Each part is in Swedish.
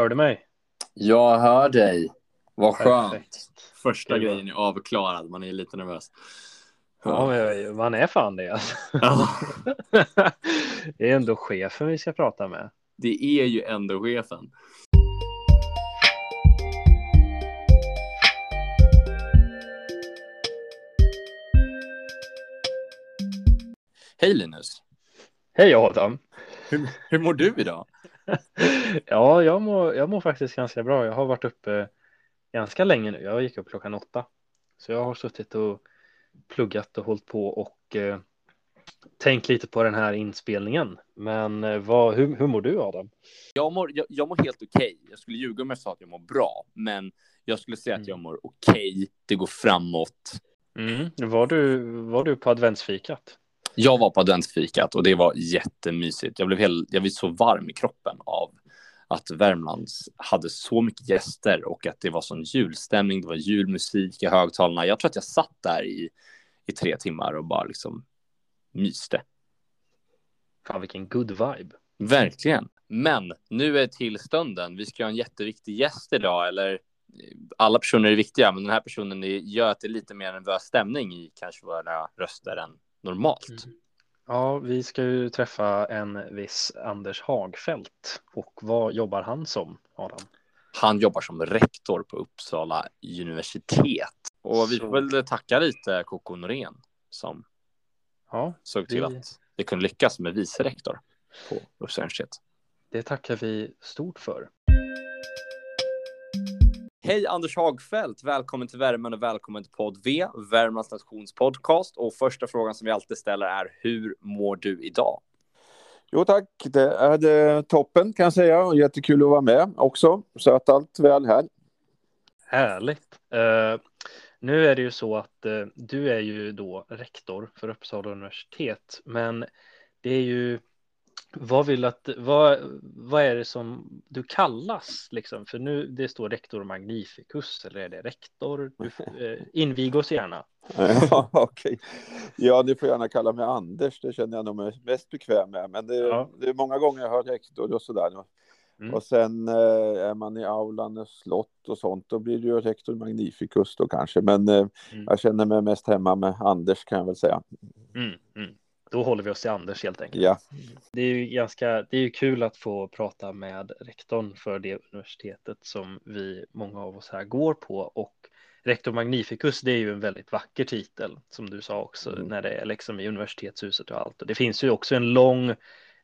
Hör du mig? Jag hör dig. Vad skönt. Perfekt. Första grejen är avklarad. Man är lite nervös. Ja, men man är fan det. Alltså. Ja, Det är ändå chefen vi ska prata med. det är ju ändå chefen. Hej Linus. Hej Adam! Hur, hur mår du idag? Ja, jag mår, jag mår faktiskt ganska bra. Jag har varit uppe ganska länge nu. Jag gick upp klockan åtta. Så jag har suttit och pluggat och hållit på och eh, tänkt lite på den här inspelningen. Men eh, vad, hur, hur mår du Adam? Jag mår, jag, jag mår helt okej. Jag skulle ljuga om jag sa att jag mår bra, men jag skulle säga att Mm. jag mår okej. Det går framåt. Var, du, var du på adventsfikat? Jag var på adventsfikat och det var jättemysigt. Jag blev, hel, jag blev så varm i kroppen av att Värmland hade så mycket gäster och att det var sån julstämning. Det var julmusik i högtalarna. Jag tror att jag satt där i, i tre timmar och bara liksom myste. Fan vilken good vibe. Verkligen. Men nu är till stunden. Vi ska ha en jätteviktig gäst idag, eller alla personer är viktiga, men den här personen gör att det är lite mer nervös stämning i kanske våra röster än normalt. Mm. Ja, vi ska ju träffa en viss Anders Hagfeldt. Och vad jobbar han som, Adam? Han jobbar som rektor på Uppsala universitet. Och vi får väl tacka lite Coco Norén som Ja, såg till Vi- att det kunde lyckas med vice rektor på Uppsala universitet. det tackar vi stort för. Hej Anders Hagfeldt, välkommen till Värmen och välkommen till podd V, Värmlands nations podcast. Och första frågan som vi alltid ställer är hur mår du idag? Jo tack, det är det toppen kan jag säga och jättekul att vara med också. Så att allt väl här. Härligt. Eh, nu är det ju så att eh, du är ju då rektor för Uppsala universitet, men det är ju vad vill att vad, vad är det som du kallas liksom? För nu det står rektor magnificus eller är det rektor? Du, eh, invig oss gärna. Ja, okej. Ja, ni får gärna kalla mig Anders, det känner jag nog mig mest bekväm med. Men det, Ja. det är många gånger jag hör rektor och sådär. Mm. Och sen eh, är man i aulan slott och sånt, då blir det ju rektor magnificus då kanske. Men eh, Mm. jag känner mig mest hemma med Anders kan jag väl säga. Mm, mm. Då håller vi oss till Anders helt enkelt. Ja, Det är ju ganska, det är ju kul att få prata med rektorn för det universitetet som vi, många av oss här går på och rektor magnificus, det är ju en väldigt vacker titel som du sa också Mm. när det är liksom i universitetshuset och allt. Och det finns ju också en lång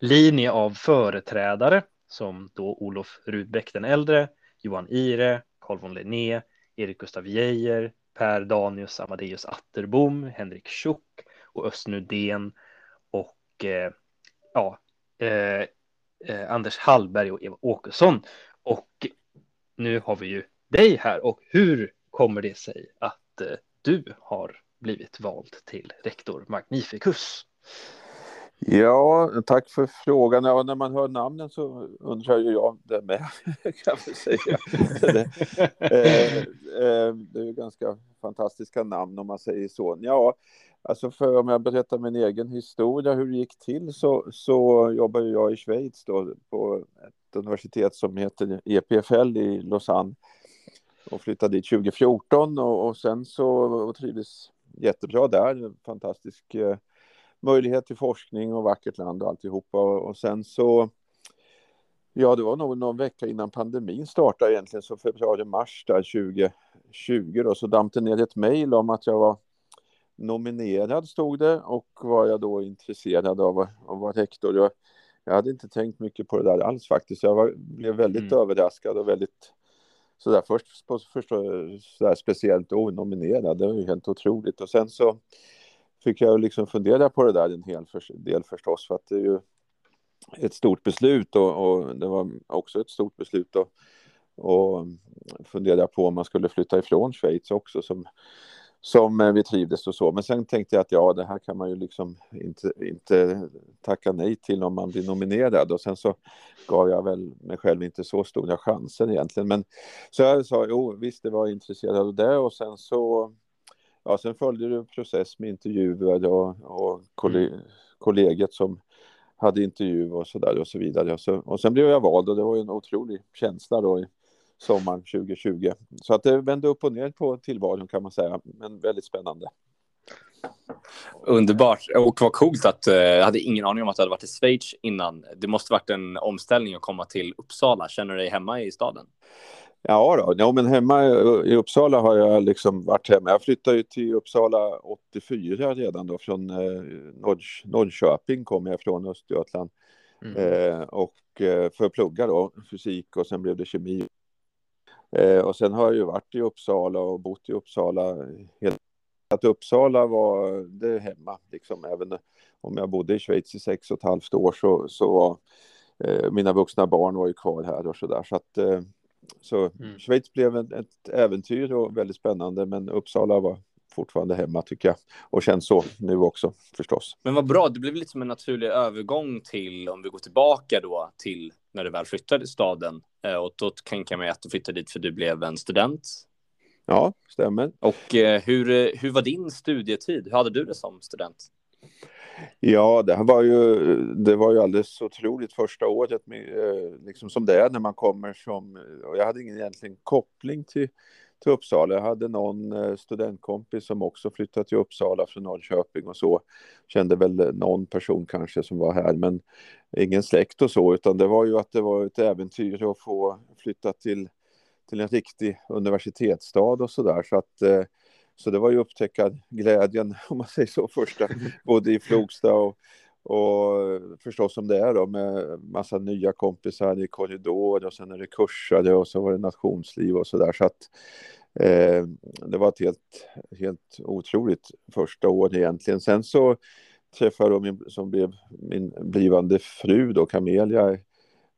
linje av företrädare som då Olof Rudbeck den äldre, Johan Ire, Carl von Linné, Erik Gustaf Geijer, Per Danius Amadeus Atterbom, Henrik Schuck och Östen Undén och eh, ja, eh, eh, Anders Hallberg och Eva Åkesson. Och nu har vi ju dig här och hur kommer det sig att eh, du har blivit vald till rektor Magnificus? Ja tack för frågan. Ja, när man hör namnen så undrar ju jag det med, kan man säga. det, eh, eh, det är ju ganska fantastiska namn om man säger så. Ja, alltså för om jag berättar min egen historia hur det gick till så, så jobbar ju jag i Schweiz då på ett universitet som heter EPFL i Lausanne och flyttade dit 2014 och, och sen så och trivdes jättebra där. Fantastisk eh, möjlighet till forskning och vackert land och alltihopa och, sen så Ja, det var nog någon vecka innan pandemin startade egentligen, så februari-mars där 2020 då, så damp det ner ett mejl om att jag var nominerad, stod det, och var jag då intresserad av att, vara rektor. Jag, jag hade inte tänkt mycket på det där alls faktiskt. Jag var, blev väldigt Mm. överraskad och väldigt sådär först, på- först sådär speciellt oh, nominerad, det var ju helt otroligt. Och sen så fick jag liksom fundera på det där en hel för, del förstås, för att det är ju ett stort beslut och, och det var också ett stort beslut att och fundera på om man skulle flytta ifrån Schweiz också som, som eh, vi trivdes och så. Men sen tänkte jag att ja, det här kan man ju liksom inte, inte tacka nej till om man blir nominerad och sen så gav jag väl mig själv inte så stora chanser egentligen. Men så jag sa jo, visst, det var intresserad av det och sen så ja, sen följde det en process med intervjuer och, och kolle- kollegiet som hade intervju och så där och så vidare. Och, så, och sen blev jag vald och det var ju en otrolig känsla då i sommaren 2020. Så att det vände upp och ner på tillvaron kan man säga, men väldigt spännande. Underbart. Och vad coolt att eh, jag hade ingen aning om att du hade varit i Schweiz innan. Det måste varit en omställning att komma till Uppsala. Känner du dig hemma i staden? Ja, då. ja men hemma i Uppsala har jag liksom varit hemma. Jag flyttade ju till Uppsala 84 redan då från eh, Norr, Norrköping kom jag från Östergötland. Mm. Eh, och eh, för att plugga då fysik och sen blev det kemi. Eh, och sen har jag ju varit i Uppsala och bott i Uppsala hela att Uppsala var det hemma, liksom, även om jag bodde i Schweiz i sex och ett halvt år så, så var eh, mina vuxna barn var ju kvar här och så där. Så, att, eh, så mm. Schweiz blev ett, ett äventyr och väldigt spännande, men Uppsala var fortfarande hemma tycker jag och känns så nu också förstås. Men vad bra, det blev lite som en naturlig övergång till om vi går tillbaka då till när du väl flyttade till staden eh, och då tänker jag mig att du flyttade dit för du blev en student Ja, stämmer. Och eh, hur, hur var din studietid? Hur hade du det som student? Ja, det var ju, det var ju alldeles otroligt första året, med, liksom som det är när man kommer som... Och jag hade ingen egentligen koppling till, till Uppsala. Jag hade någon eh, studentkompis som också flyttat till Uppsala från Norrköping och så. Kände väl någon person kanske som var här, men ingen släkt och så, utan det var ju att det var ett äventyr att få flytta till till en riktig universitetsstad och så där. Så att eh, så det var ju upptäcka glädjen, om man säger så, första, både i Flogsta och, och förstås som det är då med massa nya kompisar i korridor och sen är det kursare och så var det nationsliv och så där. Så att eh, det var ett helt, helt otroligt första år egentligen. Sen så träffade jag min, som blev min blivande fru då, Camelia,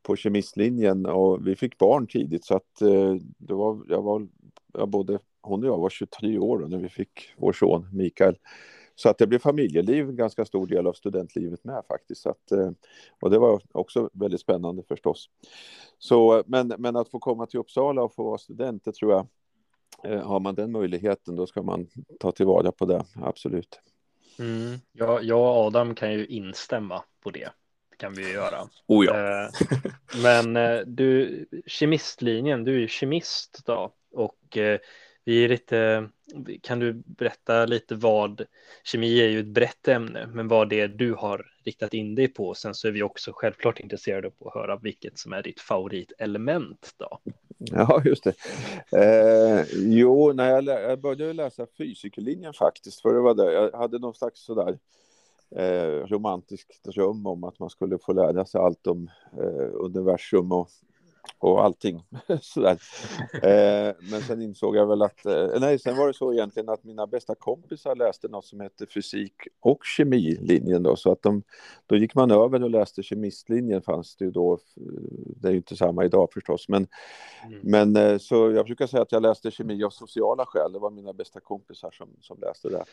på kemistlinjen och vi fick barn tidigt så att eh, det var, jag var, jag både, hon och jag var 23 år när vi fick vår son Mikael. Så att det blev familjeliv en ganska stor del av studentlivet med faktiskt. Så att, eh, och det var också väldigt spännande förstås. Så, men, men att få komma till Uppsala och få vara student, det tror jag, eh, har man den möjligheten då ska man ta tillvara på det, absolut. Mm. Ja, jag och Adam kan ju instämma på det kan vi göra. Oh ja. Eh, men eh, du, kemistlinjen, du är ju kemist då och eh, vi är lite, kan du berätta lite vad, kemi är ju ett brett ämne, men vad det är du har riktat in dig på. Sen så är vi också självklart intresserade på att höra vilket som är ditt favoritelement då. Ja, just det. Eh, jo, när jag, jag började läsa fysikerlinjen faktiskt, för det var där Jag hade någon slags sådär eh, romantisk dröm om att man skulle få lära sig allt om eh, universum och, och allting. Sådär. Eh, men sen insåg jag väl att, eh, nej, sen var det så egentligen att mina bästa kompisar läste något som hette fysik och kemilinjen då, så att de, då gick man över och läste kemistlinjen fanns det ju då, det är ju inte samma idag förstås, men, mm. men eh, så jag brukar säga att jag läste kemi av sociala skäl, det var mina bästa kompisar som, som läste det.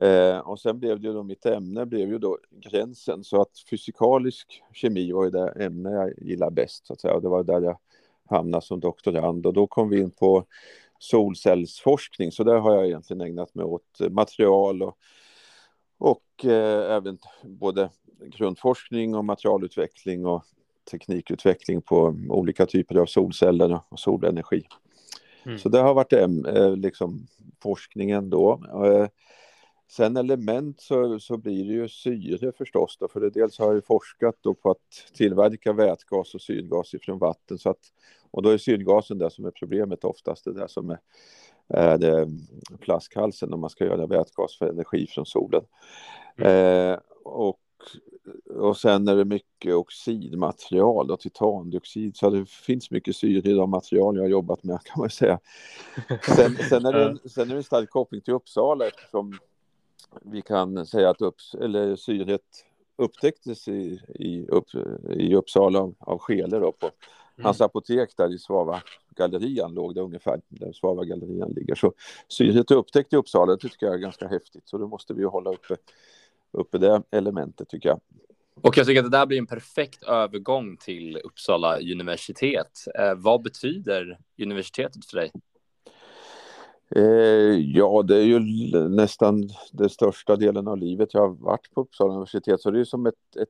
Eh, och sen blev det ju då mitt ämne blev ju då gränsen så att fysikalisk kemi var ju det ämne jag gillar bäst så att säga och det var där jag hamnade som doktorand och då kom vi in på solcellsforskning så där har jag egentligen ägnat mig åt material och, och eh, även både grundforskning och materialutveckling och teknikutveckling på olika typer av solceller och solenergi. Mm. Så det har varit eh, liksom forskningen då. Eh, Sen element så, så blir det ju syre förstås då, för det dels har jag forskat då på att tillverka vätgas och syrgas ifrån vatten så att och då är syrgasen det som är problemet oftast, det där som är, är det flaskhalsen om man ska göra vätgas för energi från solen. Mm. Eh, och, och sen är det mycket oxidmaterial och titandioxid så det finns mycket syre i de material jag har jobbat med kan man säga. Sen, sen, är, det en, sen är det en stark koppling till Uppsala eftersom vi kan säga att upp, eller syret upptäcktes i, i, upp, i Uppsala av, av Skele då på mm. hans apotek där i Svava gallerian låg det ungefär där Svava gallerian ligger. Så syret är upptäckt i Uppsala, det tycker jag är ganska häftigt. Så då måste vi hålla uppe, uppe det elementet tycker jag. Och jag tycker att det där blir en perfekt övergång till Uppsala universitet. Eh, vad betyder universitetet för dig? Eh, ja, det är ju nästan den största delen av livet jag har varit på Uppsala universitet, så det är som ett, ett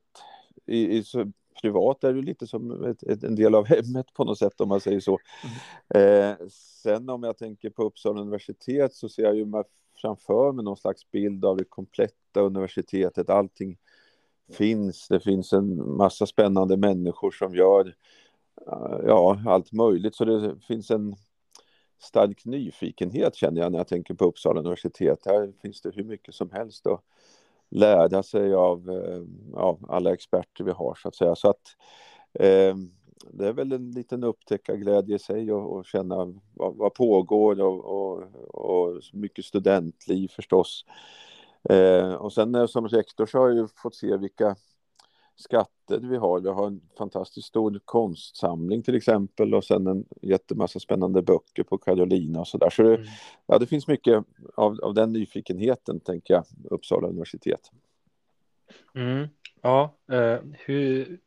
i, i privat är det lite som ett, ett, en del av hemmet på något sätt om man säger så. Mm. Eh, sen om jag tänker på Uppsala universitet så ser jag ju framför mig någon slags bild av det kompletta universitetet. Allting finns. Det finns en massa spännande människor som gör eh, ja, allt möjligt. Så det finns en stark nyfikenhet känner jag när jag tänker på Uppsala universitet. Här finns det hur mycket som helst att lära sig av, eh, ja, alla experter vi har så att säga. Så att eh, det är väl en liten upptäckarglädje i sig och, och känna vad, vad pågår och, och, och, mycket studentliv förstås. Eh, och sen eh, som rektor så har jag ju fått se vilka skatter vi har. Vi har en fantastiskt stor konstsamling till exempel och sen en jättemassa spännande böcker på Carolina och så där. Så det, mm. ja, det finns mycket av, av den nyfikenheten, tänker jag, Uppsala universitet. Mm. Ja, eh, hur,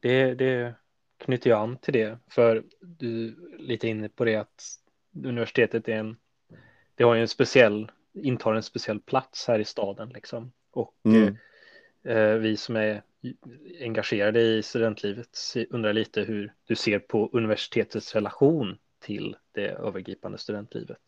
det, det knyter jag an till det, för du är lite inne på det att universitetet är en, det har ju en speciell, intar en speciell plats här i staden liksom. Och mm. eh, vi som är engagerade i studentlivet undrar lite hur du ser på universitetets relation till det övergripande studentlivet.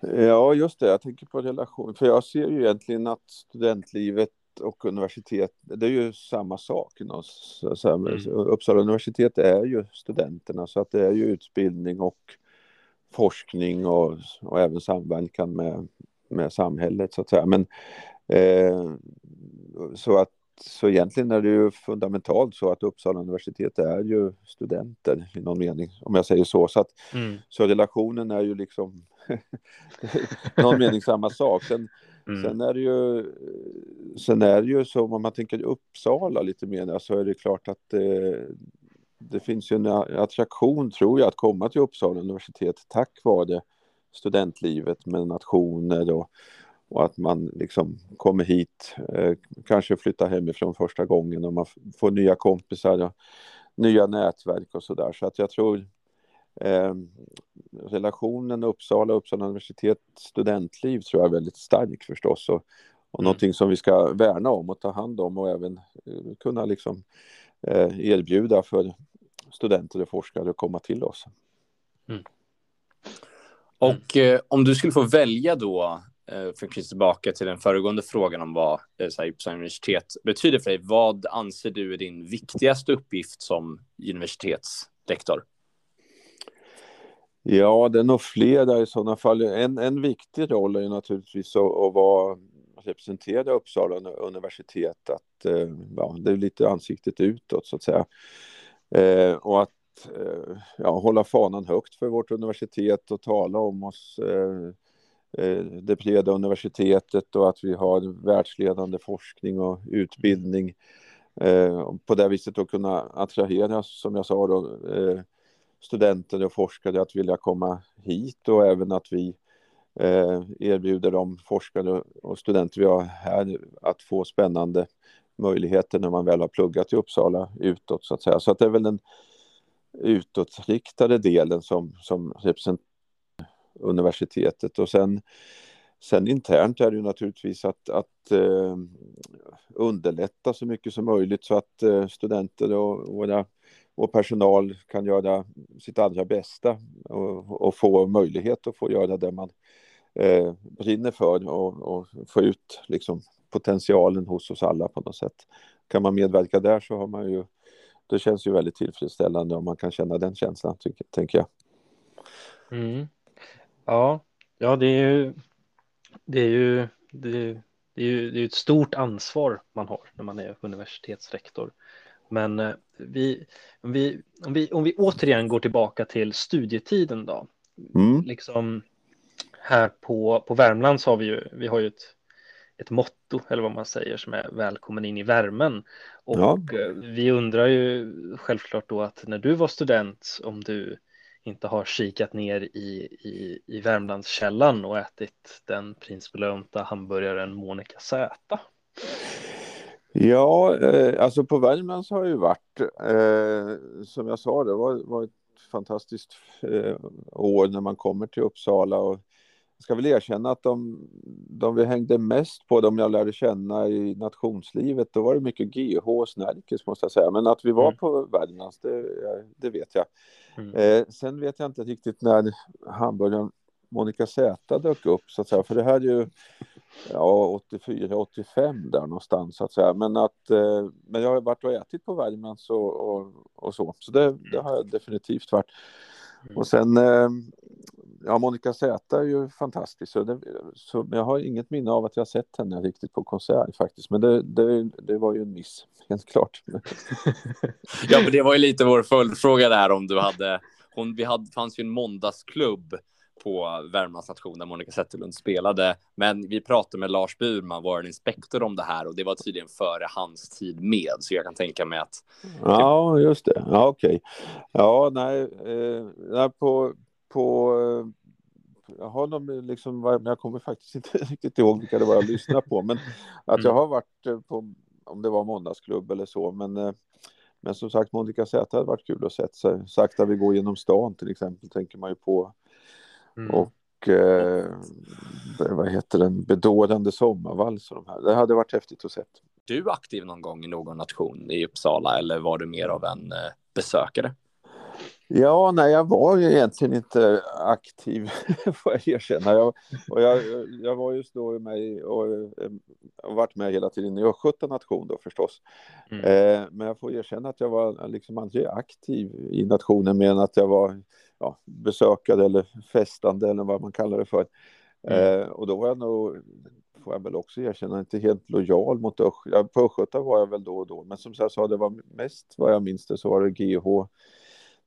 Ja, just det. Jag tänker på relation. För jag ser ju egentligen att studentlivet och universitet, det är ju samma sak. Mm. Uppsala universitet är ju studenterna, så att det är ju utbildning och forskning och, och även samverkan med, med samhället, så att säga. Men eh, så att så egentligen är det ju fundamentalt så att Uppsala universitet är ju studenter i någon mening, om jag säger så. Så, att, mm. så relationen är ju liksom någon mening samma sak. Sen, mm. sen, är det ju, sen är det ju så om man tänker Uppsala lite mer så är det klart att det, det finns ju en attraktion tror jag att komma till Uppsala universitet tack vare studentlivet med nationer och och att man liksom kommer hit, eh, kanske flyttar hemifrån första gången och man får nya kompisar och nya nätverk och så där. Så att jag tror eh, relationen Uppsala, Uppsala universitet, studentliv tror jag är väldigt stark förstås och, och mm. någonting som vi ska värna om och ta hand om och även eh, kunna liksom eh, erbjuda för studenter och forskare att komma till oss. Mm. Och eh, om du skulle få välja då Eh, för att knyta tillbaka till den föregående frågan om vad eh, Uppsala universitet betyder för dig. Vad anser du är din viktigaste uppgift som universitetslektor? Ja, det är nog flera i sådana fall. En, en viktig roll är naturligtvis att, att vara representera Uppsala universitet, att eh, ja, det är lite ansiktet utåt så att säga. Eh, och att eh, ja, hålla fanan högt för vårt universitet och tala om oss Eh, Eh, det breda universitetet och att vi har världsledande forskning och utbildning. Eh, på det viset att kunna attrahera, som jag sa, då, eh, studenter och forskare att vilja komma hit och även att vi erbjuder de forskare och studenter vi har här att få spännande möjligheter när man väl har pluggat i Uppsala utåt så att säga. Så att det är väl den utåtriktade delen som, som representerar universitetet. Och sen, sen internt är det ju naturligtvis att, att eh, underlätta så mycket som möjligt så att eh, studenter och våra och personal kan göra sitt allra bästa och, och, få möjlighet att få göra det man eh, brinner för och, och, få ut liksom, potentialen hos oss alla på något sätt. Kan man medverka där så har man ju, det känns ju väldigt tillfredsställande om man kan känna den känslan, tycker, tänker jag. Mm. Ja, ja det är ju, det är ju, det, det är ju det är ett stort ansvar man har när man är universitetsrektor. Men eh, vi, om, vi, om, vi, om vi återigen går tillbaka till studietiden då. Mm. Liksom här på, på Värmland så har vi ju, vi har ju ett, ett motto eller vad man säger som är välkommen in i värmen. Och ja. Eh, vi undrar ju självklart då att när du var student om du inte har kikat ner i, i, i Värmlandskällan och ätit den prinsbelönta hamburgaren Monica Z? Ja, eh, alltså på Värmland så har jag ju varit, eh, som jag sa, det var, var ett fantastiskt eh, år när man kommer till Uppsala och ska väl erkänna att de, de vi hängde mest på, de jag lärde känna i nationslivet, då var det mycket GH och Snärkes måste jag säga. Men att vi var mm. på Värmlands, det, det vet jag. Mm. Eh, sen vet jag inte riktigt när hamburgaren Monica Z dök upp så att säga, för det här är ju ja, 84, 85 där någonstans så att säga. Men att, eh, men jag har varit och ätit på Värmlands och, och, och så, så det, det, har jag definitivt varit. Mm. Och sen, eh, ja, Monica Z är ju fantastisk, så, det, så jag har inget minne av att jag sett henne riktigt på konsert faktiskt, men det, det, det var ju en miss, helt klart. ja, men det var ju lite vår följdfråga där om du hade, hon, vi hade, fanns ju en måndagsklubb på Värmlands nation där Monica Zetterlund spelade. Men vi pratade med Lars Burman, vår inspektor, om det här och det var tydligen före hans tid med. Så jag kan tänka mig att. Ja, just det. Ja, okej. Okay. Ja, nej, eh, på, på jag har någon, liksom, jag kommer faktiskt inte riktigt ihåg vilka det var jag lyssnade på, men att jag mm. har varit eh, på, om det var måndagsklubb eller så, men eh, men som sagt, Monica Zäta hade varit kul att se. Sakta vi går genom stan till exempel, tänker man ju på. Mm. Och eh, vad heter den, bedårande sommarvals och de här. Det hade varit häftigt att se. Du aktiv någon gång i någon nation i Uppsala eller var du mer av en eh, besökare? Ja, nej, jag var ju egentligen inte aktiv, får jag erkänna. Jag, och jag, jag var just då med och, och varit med hela tiden i 17 nation då förstås. Mm. Eh, men jag får erkänna att jag var liksom aldrig aktiv i nationen mer än att jag var ja, besökare eller festande eller vad man kallar det för. Mm. Eh, och då var jag nog, får jag väl också erkänna, inte helt lojal mot Östgöta. På Östgöta var jag väl då och då, men som jag sa, det var mest vad jag minns det så var det GH.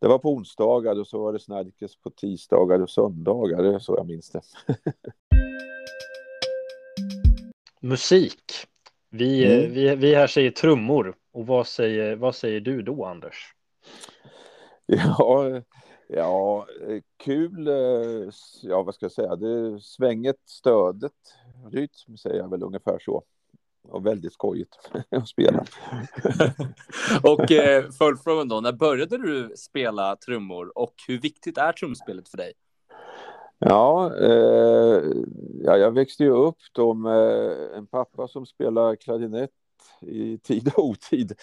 Det var på onsdagar och så var det Snärkes på tisdagar och söndagar, det är så jag minns det. Musik. Vi, mm. vi, vi här säger trummor och vad säger, vad säger du då Anders? Ja, Ja, kul. Eh, ja, vad ska jag säga? Det svänget, stödet, rytm säger jag väl ungefär så. Och väldigt skojigt att spela. och eh, följdfrågan då, när började du spela trummor och hur viktigt är trumspelet för dig? Ja, eh, ja, jag växte ju upp då med en pappa som spelar klarinett i tid och otid.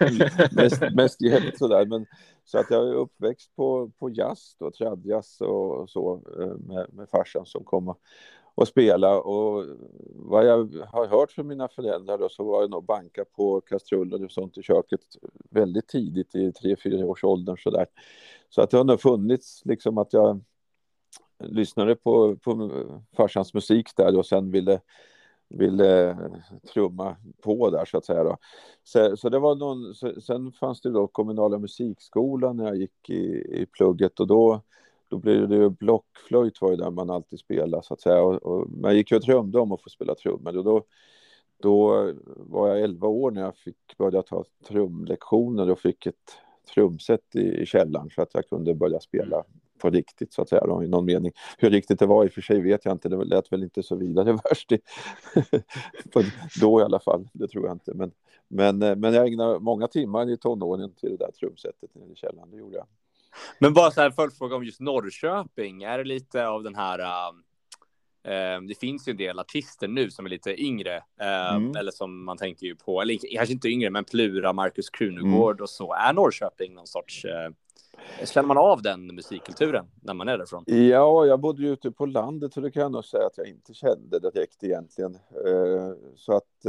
mest, mest jämt sådär. Men, så att jag är uppväxt på, på jazz, då, tradjazz och, och så eh, med, med farsan som kom och, och spela. Och vad jag har hört från mina föräldrar då, så var det nog banka på kastruller och sånt i köket väldigt tidigt i tre, fyra års åldern så där. Så att det har nog funnits liksom att jag lyssnade på, på farsans musik där och sen ville ville trumma på där så att säga. Då. Så, så det var någon, så, sen fanns det då kommunala musikskolan när jag gick i, i plugget och då, då blev det ju blockflöjt var ju där man alltid spelade så att säga. Och, och man gick ju och drömde om att få spela trummor och då, då var jag 11 år när jag fick börja ta trumlektioner och fick ett trumset i, i källaren så att jag kunde börja spela på riktigt så att säga, då, i någon mening. Hur riktigt det var i och för sig vet jag inte, det lät väl inte så vidare värst i, då i alla fall, det tror jag inte. Men, men, eh, men jag ägnade många timmar i tonåren till det där trumsetet i källaren, det gjorde jag. Men bara så här följdfråga om just Norrköping, är det lite av den här uh... Det finns ju en del artister nu som är lite yngre, eh, mm. eller som man tänker ju på, eller kanske inte yngre, men Plura, Markus Krunegård mm. och så. Är Norrköping någon sorts Känner man av den musikkulturen när man är därifrån? Ja, jag bodde ju ute på landet och det kan jag nog säga att jag inte kände direkt egentligen. Eh, så att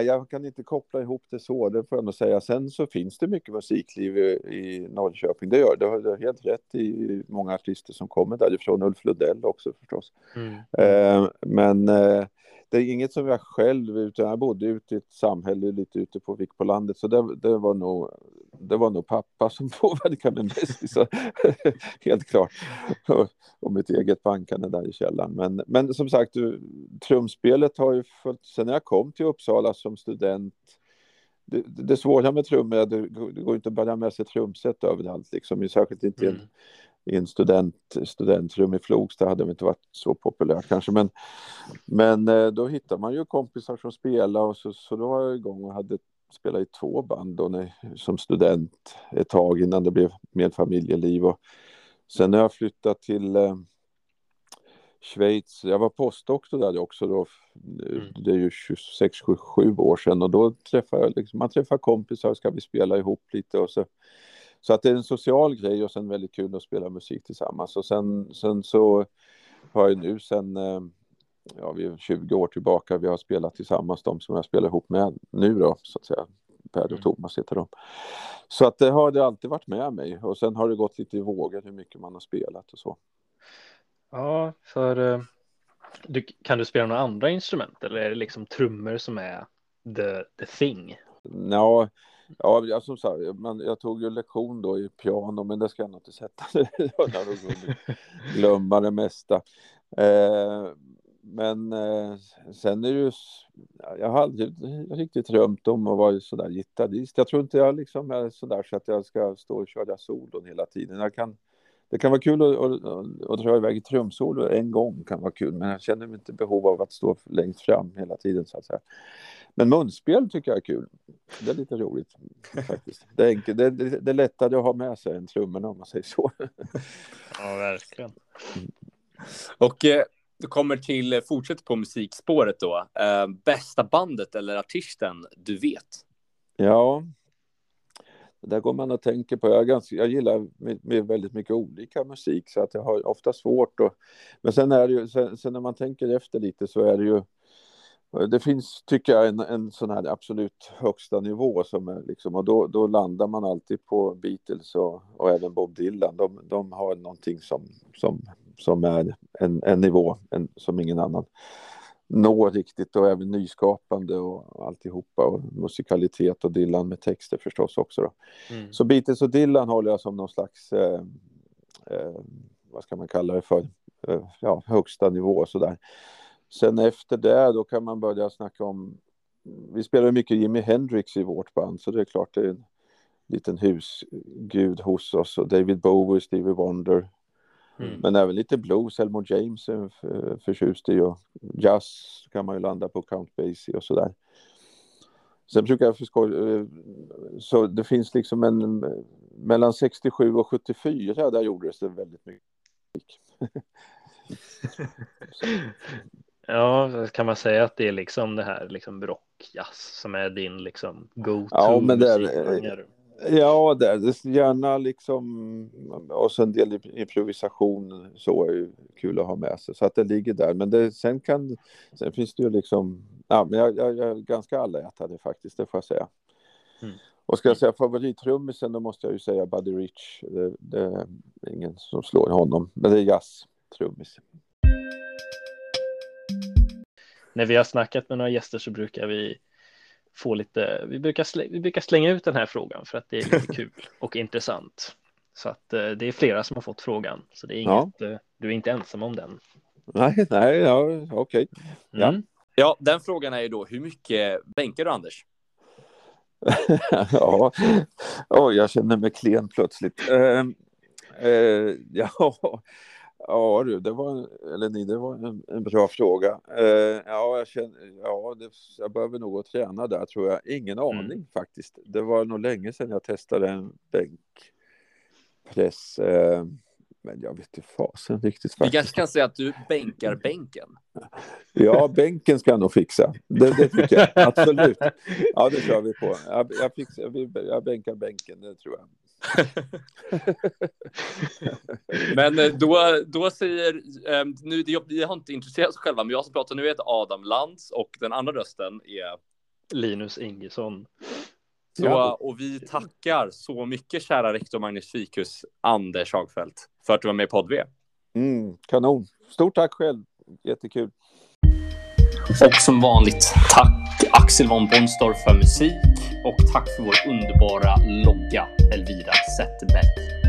eh, jag kan inte koppla ihop det så, det får jag nog säga. Sen så finns det mycket musikliv i Norrköping, det gör det. Du har helt rätt i många artister som kommer därifrån, Ulf Lundell också förstås. Mm. Eh, men det är inget som jag själv, utan jag bodde ute i ett samhälle lite ute på på landet, så det, det, var nog, det var nog pappa som påverkade mig mest, helt klart. Och, mitt eget bankande där i källaren. Men, men som sagt, trumspelet har ju följt, sen jag kom till Uppsala som student, det, det svåra med trummor är att det, går inte att bära med sig trumset överallt, liksom, särskilt inte mm. en i en student, studentrum i Flogsta hade det inte varit så populärt kanske. Men, men eh, då hittar man ju kompisar som spelar och så, så då var jag igång och hade spelat i två band då när, som student ett tag innan det blev mer familjeliv. Och sen när jag flyttade till, eh, Schweiz. Jag var postdoktor där också då. Mm. Det är ju 26, 27 år sedan och då träffade jag liksom, man träffar kompisar, ska vi spela ihop lite och så. Så att det är en social grej och sen väldigt kul att spela musik tillsammans. Och sen, sen så har jag nu sen, eh, ja vi är 20 år tillbaka, vi har spelat tillsammans, de som jag spelar ihop med nu då, så att säga. Per och mm. Thomas heter de. Så att det har det alltid varit med mig och sen har det gått lite i vågor hur mycket man har spelat och så. Ja, för eh, du, kan du spela några andra instrument eller är det liksom trummor som är the, the thing? Ja, ja jag, som sagt, man, jag tog ju lektion då i piano, men det ska jag nog inte sätta. glömma det mesta. Eh, men eh, sen är det ju, jag har aldrig riktigt drömt om att vara sådär gitarrist. Jag tror inte jag liksom är sådär så att jag ska stå och köra solon hela tiden. Jag kan det kan vara kul att, att, att dra iväg trumsolo en gång, kan vara kul, men jag känner inte behov av att stå längst fram hela tiden. Så att säga. Men munspel tycker jag är kul. Det är lite roligt faktiskt. Det är, enkelt, det, det, det är lättare att ha med sig än trummorna om man säger så. Ja, verkligen. Och eh, du kommer till, eh, fortsätt på musikspåret då. Eh, bästa bandet eller artisten du vet? Ja, där går man och tänker på. Jag, ganska, jag gillar väldigt mycket olika musik så att jag har ofta svårt att... Men sen är det ju, sen, sen, när man tänker efter lite så är det ju... Det finns, tycker jag, en, en sån här absolut högsta nivå som är liksom, och då, då landar man alltid på Beatles och, och även Bob Dylan. De, de har någonting som, som, som är en, en nivå en, som ingen annan nå riktigt och även nyskapande och alltihopa och musikalitet och Dylan med texter förstås också. Då. Mm. Så Beatles och Dylan håller jag som någon slags, eh, eh, vad ska man kalla det för, eh, ja, högsta nivå sådär. Sen efter det då kan man börja snacka om, vi spelar mycket Jimi Hendrix i vårt band så det är klart det är en liten husgud hos oss och David Bowie, Stevie Wonder, Mm. Men även lite blues, Elmore James är förtjust i och jazz kan man ju landa på Count Basie och sådär. Sen brukar jag förstå, eh, så det finns liksom en, mellan 67 och 74 där gjordes det väldigt mycket. ja, kan man säga att det är liksom det här liksom rockjazz som är din liksom go-to ja, men det är, Ja, det, gärna liksom och sen en del improvisation så är ju kul att ha med sig så att det ligger där. Men det, sen kan, sen finns det ju liksom, ja, men jag, jag, jag är ganska allätare faktiskt, det får jag säga. Mm. Och ska jag säga favorittrummisen då måste jag ju säga Buddy Rich. Det, det, är ingen som slår honom, men det är jazz-trummis. När vi har snackat med några gäster så brukar vi få lite, vi brukar, slä, vi brukar slänga ut den här frågan för att det är lite kul och intressant. Så att eh, det är flera som har fått frågan, så det är inget, ja. Eh, du är inte ensam om den. Nej, nej, ja, okej. Okay. Ja. Mm. ja, den frågan är ju då, hur mycket bänkar du Anders? ja, oh, jag känner mig klen plötsligt. Uh, uh, ja, Ja du, det var, eller ni, det var en, en bra fråga. Uh, ja, jag, känner, ja det, jag behöver nog träna där tror jag. Ingen mm. aning mm. faktiskt. Det var nog länge sedan jag testade en bänkpress. Uh, men jag vet inte fasen riktigt. Faktiskt. Vi kanske kan säga att du bänkar bänken. Ja, bänken ska jag nog fixa. Det, det tycker jag absolut. Ja, det kör vi på. Jag, jag, fixar, jag bänkar bänken, det tror jag. Men eh, då, då säger, um, nu, vi har inte intresserat oss själva, men jag som pratar nu heter Adam Lantz och den andra rösten är Linus Ingesson. Så, och vi tackar så mycket kära rektor Magnus Fikus, Anders Hagfeldt, för att du var med i podd V. Mm, kanon. Stort tack själv. Jättekul. Och som vanligt, tack Axel von Bonstorff för musik och tack för vår underbara logga Elvira Zetterberg.